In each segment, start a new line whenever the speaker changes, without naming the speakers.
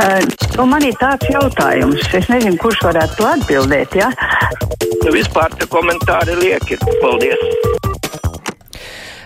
Uh, nu man ir tāds jautājums, es nezinu, kurš varētu to atbildēt. Ja?
Nu, vispār te komentāri lieki. Paldies!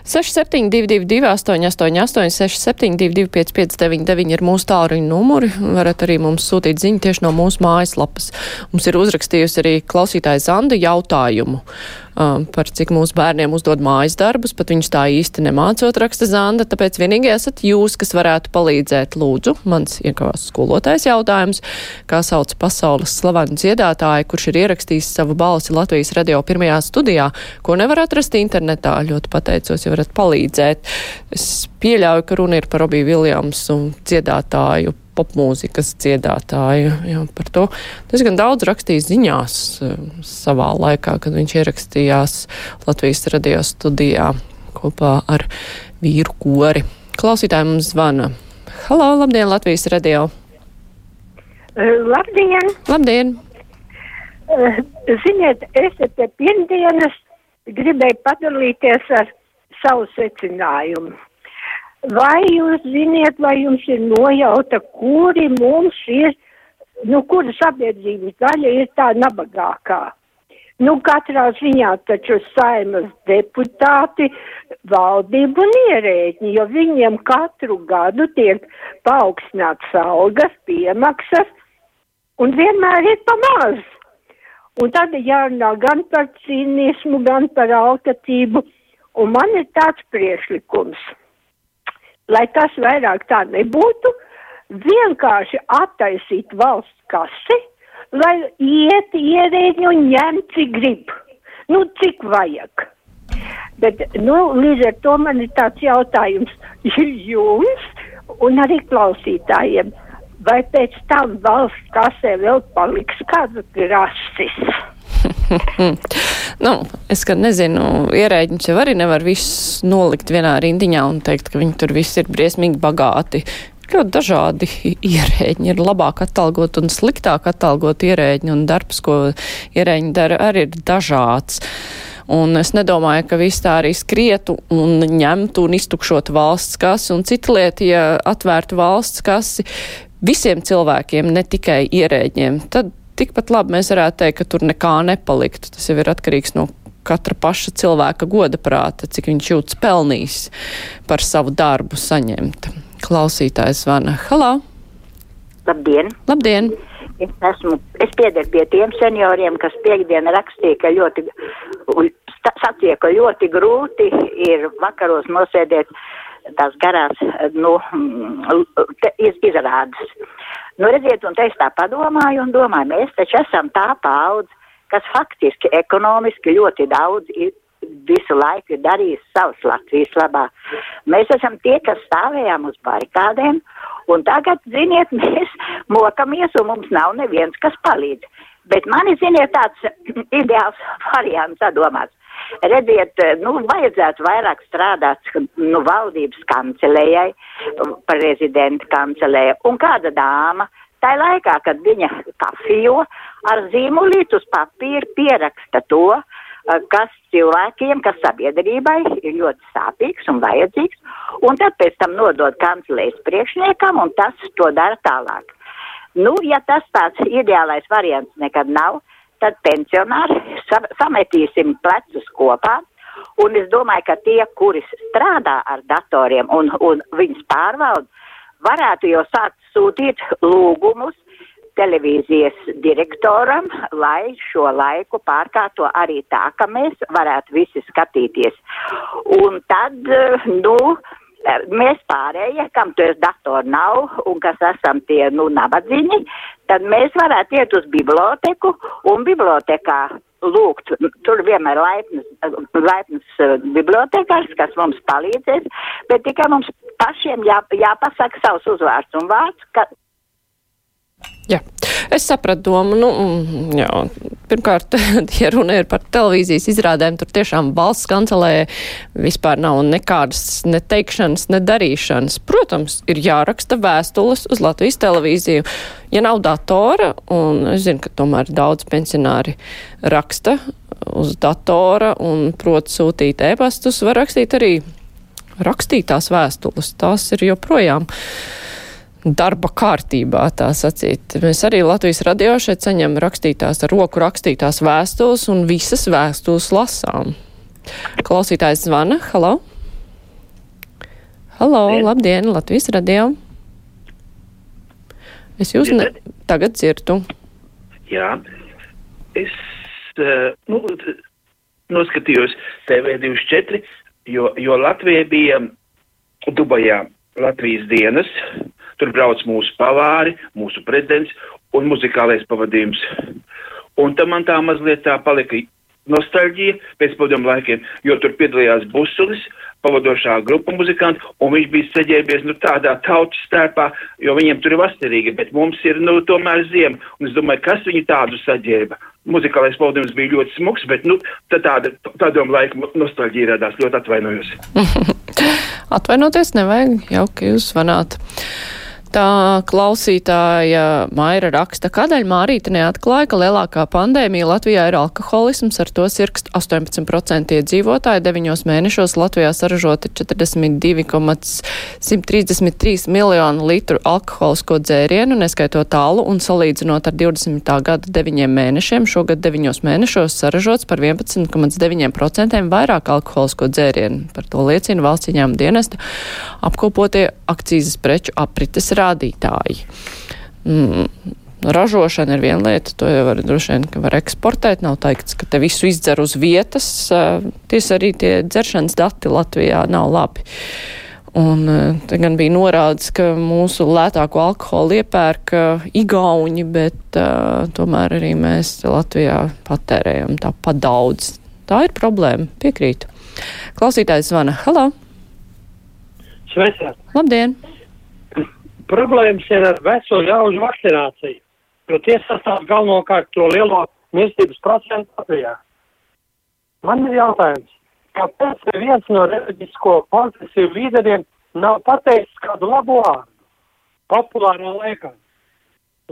6722, 888, 672, 559, ir mūsu tālruņa numuri. Varat arī mums sūtīt ziņu tieši no mūsu mājaslapas. Mums ir uzrakstījusi arī klausītāja Zanda jautājumu um, par cik mūsu bērniem uzdod mājas darbus, pat viņus tā īsti nemācot raksta Zanda, tāpēc vienīgi esat jūs, kas varētu palīdzēt. Lūdzu, mans iekavās skolotājs jautājums, kā sauc pasaules slavenu dziedātāju, kurš ir ierakstījis savu balsi Latvijas radio pirmajā studijā, ko nevar atrast internetā. Ļoti pateicos, ja varat palīdzēt. Es pieļauju, ka runa ir par Robiju Viljamsu dziedātāju popmūzikas dziedātāju. Jā, par to diezgan daudz rakstīja ziņās uh, savā laikā, kad viņš ierakstījās Latvijas radio studijā kopā ar vīru kori. Klausītāji mums zvana. Halo, labdien, Latvijas radio!
Uh, labdien!
Labdien!
Uh, ziniet, es te pirmdienas gribēju padalīties ar savu secinājumu. Vai jūs ziniet, vai jums ir nojauta, kuri mums ir, nu, kura sabiedrības daļa ir tā nabagākā? Nu, katrā ziņā taču saimas deputāti, valdību un ierēģi, jo viņiem katru gadu tiek paaugstināts algas, piemaksas, un vienmēr ir pamaz. Un tad jārunā gan par cīnismu, gan par alkatību, un man ir tāds priešlikums lai tas vairāk tā nebūtu, vienkārši attaisīt valsts kasi, lai iet ierēģi un ņem, cik grib. Nu, cik vajag. Bet, nu, līdz ar to man ir tāds jautājums jums un arī klausītājiem. Vai pēc tam valsts kasē vēl paliks kāds grasis?
nu, es gan nezinu, ierēģiņš jau arī nevar visus nolikt vienā rindiņā un teikt, ka viņi tur visi ir briesmīgi bagāti. Ļoti dažādi ierēģi ir labāk atalgot un sliktāk atalgot ierēģi, un darbs, ko ierēģi dara, arī ir dažāds. Un es nedomāju, ka viss tā arī skrietu un ņemtu un iztukšotu valsts kasi. Un cita lieta, ja atvērtu valsts kasi visiem cilvēkiem, ne tikai ierēģiem, tad tikpat labi mēs varētu teikt, ka tur nekā nepaliktu. Tas jau ir atkarīgs no katra paša cilvēka goda prāta, cik viņš jūtas pelnījis par savu darbu saņemt. Klausītājs zvana. Halo!
Labdien!
Labdien!
Es, esmu, es piederu pie tiem senioriem, kas piekdiena rakstīja, ka ļoti, sacīja, ka ļoti grūti ir vakaros nosēdēt tās garās, nu, te, iz, izrādes. Nu, redziet, un te es tā padomāju un domāju, mēs taču esam tā paudze, kas faktiski ekonomiski ļoti daudz ir visu laiku ir darījis savas Latvijas labā. Mēs esam tie, kas stāvējām uz barikādēm, un tagad, ziniet, mēs mokamies, un mums nav neviens, kas palīdz. Bet man ir, ziniet, tāds ideāls variants sadomāts. Redziet, nu, vajadzētu vairāk strādāt nu, valdības kancelējai, prezidenta kancelējai. Un kāda dāma, tā laikā, kad viņa kafijo ar zīmulītu uz papīra pieraksta to, kas cilvēkiem, kas sabiedrībai ir ļoti sāpīgs un vajadzīgs, un tad pēc tam nodod kancelējas priekšniekam, un tas to dara tālāk. Nu, ja tas tāds ideālais variants nekad nav, tad pensionāri sametīsim plecus kopā. Un es domāju, ka tie, kuri strādā ar datoriem un, un viņus pārvalda, varētu jau sākt sūtīt lūgumus televīzijas direktoram, lai šo laiku pārkārto arī tā, ka mēs varētu visi skatīties. Un tad, nu, mēs pārējie, kam to datoru nav un kas esam tie, nu, nabadzīgi, tad mēs varētu iet uz biblioteku un bibliotekā lūgt, tur vienmēr laipnas, laipnas uh, bibliotekārs, kas mums palīdzēs, bet tikai mums pašiem jā, jāpasaka savs uzvārds un vārds, ka.
Es sapratu domu. Nu, mm, jā, pirmkārt, ja runa ir par televīzijas izrādēm, tur tiešām valsts kancelē vispār nav nekādas neteikšanas, nedarīšanas. Protams, ir jāraksta vēstules uz Latvijas televīziju. Ja nav datora, un es zinu, ka tomēr daudz pensionāri raksta uz datora un prot sūtīt ēpastus, var rakstīt arī rakstītās vēstules. Tās ir joprojām darba kārtībā, tā sacīt. Mēs arī Latvijas radio šeit saņem rakstītās ar roku rakstītās vēstules un visas vēstules lasām. Klausītājs zvana. Halo! Halo,
Labdien.
labdien, Latvijas radio! Es jūs ne... tagad dzirdu.
Jā, es uh, nu, noskatījos TV24, jo, jo Latvija bija Dubajā Latvijas dienas. Tur brauc mūsu pavāri, mūsu prezidents un muzikālais pavadījums. Un tam man tā mazliet tā palika nostalģija pēc padomu laikiem, jo tur piedalījās Busulis, pavadošā grupa muzikanti, un viņš bija saģērbies nu, tādā tautas starpā, jo viņiem tur ir vasarīgi, bet mums ir nu, tomēr ziema. Un es domāju, kas viņu tādu saģērba. Muzikālais pavadījums bija ļoti smuks, bet nu, tā tāda padomu laika nostalģija radās. Ļoti atvainojos.
Atvainoties nevajag, jauki jūs zvanāt. Tā klausītāja Maira raksta, kādēļ Mārīte neatklāja, ka lielākā pandēmija Latvijā ir alkoholisms, ar to sirkst 18% iedzīvotāji. Deviņos mēnešos Latvijā saražoti 42,133 miljonu litru alkoholisko dzērienu, neskaitot tālu un salīdzinot ar 20. gada deviņiem mēnešiem, šogad deviņos mēnešos saražots par 11,9% vairāk alkoholisko dzērienu. Par to liecina valsts ieņēmuma dienesta apkopotie akcijas preču aprites rādītāji. Mm. Ražošana ir viena lieta, to jau var droši vien, var eksportēt. Nav teikts, ka te visu izdzer uz vietas. Tiesa arī tie dzeršanas dati Latvijā nav labi. Un te gan bija norādes, ka mūsu lētāko alkoholu iepērk igauņi, bet uh, tomēr arī mēs Latvijā patērējam tāpat daudz. Tā ir problēma, piekrītu. Klausītājs zvana. Halo!
Sveicināti!
Labdien!
Problēmas ir ar veco ļaužu vakcināciju, jo tie sastāv galvenokārt to lielo mirstības procentu Latvijā. Man ir jautājums, kāpēc viens no reliģisko konfesiju līderiem nav pateicis kādu labo vārdu populārā laikā?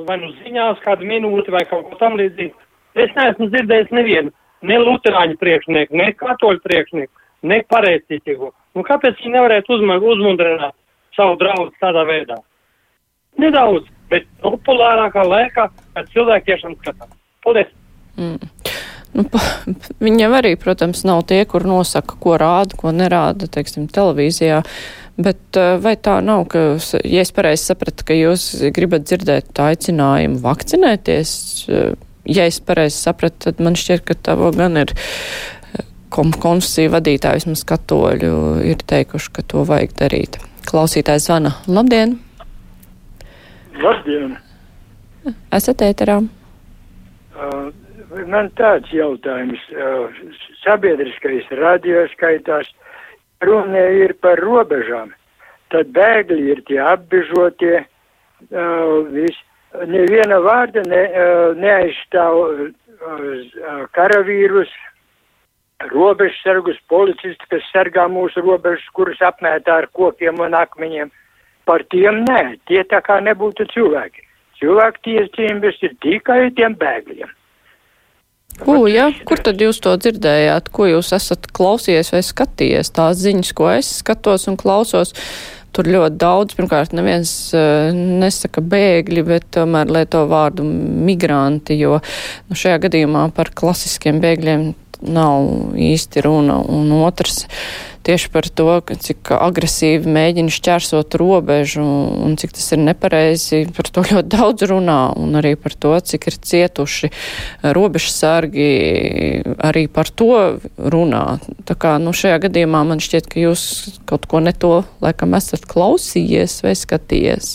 Vai nu ziņās kādu minūti vai kaut ko tam līdzīgu. Es neesmu dzirdējis nevienu, ne luterāņu priekšnieku, ne katoļu priekšnieku, ne pareizticīgo. Nu, kāpēc viņi nevarētu uzmundrināt savu draugu tādā veidā? Nedaudz, bet populārākā laikā, kad cilvēki tiešām skatās. Paldies!
Mm. Nu, pa, viņiem arī, protams, nav tie, kur nosaka, ko rāda, ko nerāda, teiksim, televīzijā. Bet eh, vai tā nav, ka, ja es pareizi sapratu, ka jūs gribat dzirdēt aicinājumu vakcinēties, eh, ja es pareizi sapratu, tad man šķiet, ka tavo gan ir eh, konfesiju vadītāji, vismaz katoļu, ir teikuši, ka to vajag darīt. Klausītājs zvana. Labdien!
Labdien!
Esat ēterā?
Uh, man tāds jautājums. Uh, sabiedriskais radio skaitās, runa ir par robežām. Tad bēgļi ir tie apbežotie, uh, vis, neviena vārda ne, uh, neaizstāv uh, uh, karavīrus, robežsargus, policisti, kas sargā mūsu robežas, kurus apmētā ar kokiem un akmeņiem. Par tiem nē, tie tā kā nebūtu cilvēki. Cilvēku tiesības ir tikai tiem bēgļiem.
Ko, ja? Kur tad jūs to dzirdējāt? Ko jūs esat klausījies vai skatījies? Tās ziņas, ko es skatos un klausos, tur ļoti daudz. Pirmkārt, neviens uh, nesaka bēgļi, bet tomēr lieto vārdu migranti, jo nu, šajā gadījumā par klasiskiem bēgļiem nav īsti runa. Un otrs, tieši par to, cik agresīvi mēģina šķērsot robežu un cik tas ir nepareizi, par to ļoti daudz runā un arī par to, cik ir cietuši robežsargi, arī par to runā. Tā kā, nu, šajā gadījumā man šķiet, ka jūs kaut ko ne to, laikam, esat klausījies vai skatījies.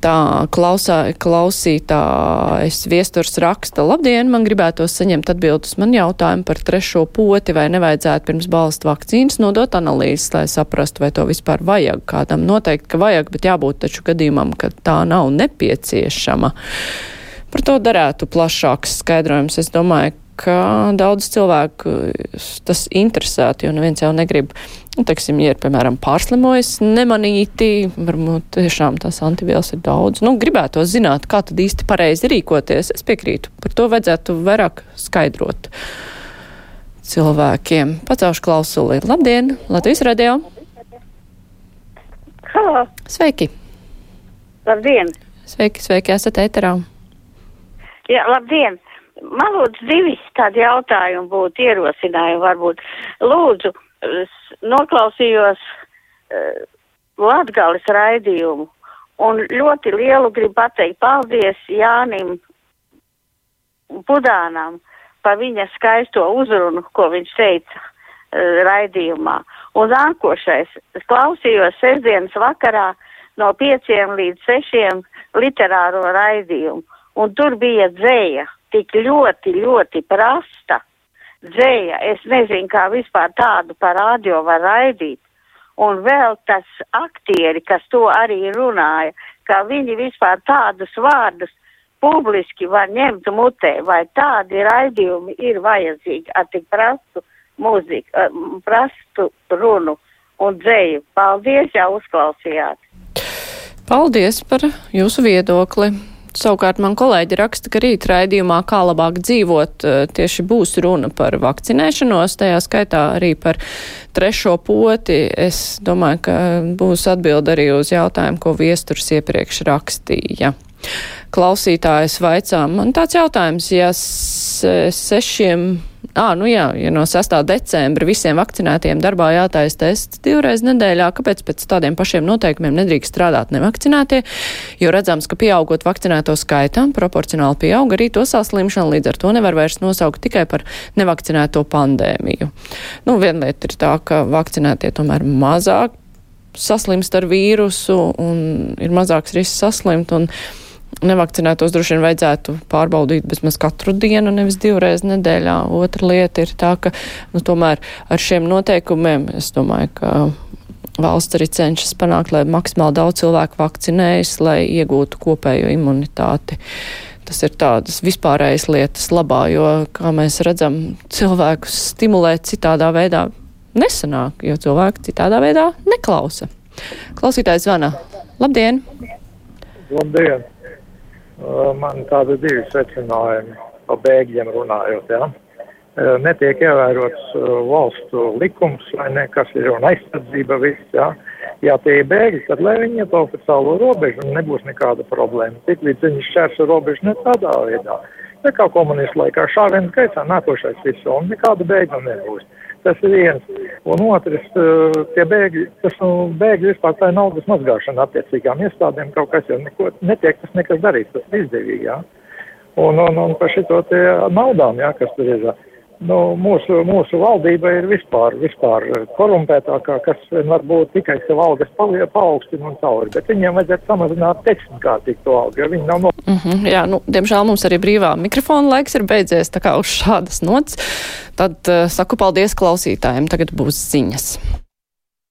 Tā klausā, klausītājs viesturs raksta, labdien, man gribētos saņemt atbildus man jautājumu par trešo poti, vai nevajadzētu pirms balstu vakcīnas nodot analīzes, lai saprastu, vai to vispār vajag. Kādam noteikti, ka vajag, bet jābūt taču gadījumam, ka tā nav nepieciešama. Par to darētu plašāks skaidrojums. Es domāju, ka daudz cilvēku tas interesētu, jo neviens jau negrib, nu, teiksim, ja ir, piemēram, pārslimojis nemanīti, varbūt tiešām tās antivielas ir daudz. Nu, gribētu zināt, kā tad īsti pareizi rīkoties. Es piekrītu. Par to vajadzētu vairāk skaidrot cilvēkiem. Pacaušu klausuli. Labdien! Latvijas radio!
Halo,
Sveiki!
Labdien!
Sveiki, sveiki, esat ēterā.
Jā, labdien! Man lūdzu divi tādi jautājumi būtu ierosinājumi varbūt. Lūdzu, noklausījos uh, Latgales raidījumu un ļoti lielu gribu pateikt paldies Jānim Budānam par viņa skaisto uzrunu, ko viņš teica uh, raidījumā. Un nākošais, es klausījos sestdienas vakarā no pieciem līdz sešiem literāro raidījumu, un tur bija dzēja, tik ļoti, ļoti prasta dzēja. Es nezinu, kā vispār tādu par radio var raidīt. Un vēl tas aktieri, kas to arī runāja, ka viņi vispār tādus vārdus publiski var ņemt mutē, vai tādi raidījumi ir vajadzīgi ar tik prastu mūziku, prastu runu un dzēju. Paldies, jau uzklausījāt!
Paldies par jūsu viedokli. Savukārt man kolēģi raksta, ka rīt raidījumā kā labāk dzīvot tieši būs runa par vakcinēšanos, tajā skaitā arī par trešo poti. Es domāju, ka būs atbild arī uz jautājumu, ko viesturs iepriekš rakstīja. Klausītājs vaicā, man tāds jautājums, ja sešiem Ā, nu jā, ja no 6. decembra visiem vakcinētiem darbā jātais tests divreiz nedēļā, kāpēc pēc tādiem pašiem noteikumiem nedrīkst strādāt nevakcinētie, jo redzams, ka pieaugot vakcinēto skaitam, proporcionāli pieaug arī to saslimšanu, līdz ar to nevar vairs nosaukt tikai par nevakcinēto pandēmiju. Nu, viena lieta ir tā, ka vakcinētie tomēr mazāk saslimst ar vīrusu un ir mazāks risks saslimt. Un, nevakcinētos droši vien vajadzētu pārbaudīt bezmaz katru dienu, nevis divreiz nedēļā. Otra lieta ir tā, ka nu, tomēr ar šiem noteikumiem es domāju, ka valsts arī cenšas panākt, lai maksimāli daudz cilvēku vakcinējas, lai iegūtu kopējo imunitāti. Tas ir tādas vispārējas lietas labā, jo, kā mēs redzam, cilvēkus stimulēt citādā veidā nesanāk, jo cilvēki citādā veidā neklausa. Klausītājs zvana. Labdien!
Labdien! Man tādi divi secinājumi par bēgļiem runājot. Ja? Netiek ievērots valstu likums, vai ne, kas ir un aizsardzība viss. Ja? Ja tie ir bēgļi, tad lai viņi iet oficiālo robežu un nebūs nekāda problēma. Tik līdz viņi šķērso robežu ne tādā veidā. Ne kā komunistu laikā šāviens gaisā nākošais viss un nekāda bēgļa nebūs. Tas ir viens. Un otrs, tie bēgļi, tas nu, bēgļi vispār tā ir naudas mazgāšana attiecīgām iestādēm, kaut kas jau neko, netiek tas nekas darīts, tas ir izdevīgi, jā. Un, un, un par šito tie naudām, jā, kas tur ir. Nu, mūsu, mūsu valdība ir vispār, vispār korumpētākā, kas var būt tikai sev algas paaugstina un cauri, bet viņiem vajadzētu samazināt tehnikātīgi to algu, jo viņi nav no.
Mm -hmm, jā, nu, diemžēl mums arī brīvā mikrofona laiks ir beidzies, tā kā uz šādas nots. Tad uh, saku paldies klausītājiem, tagad būs ziņas.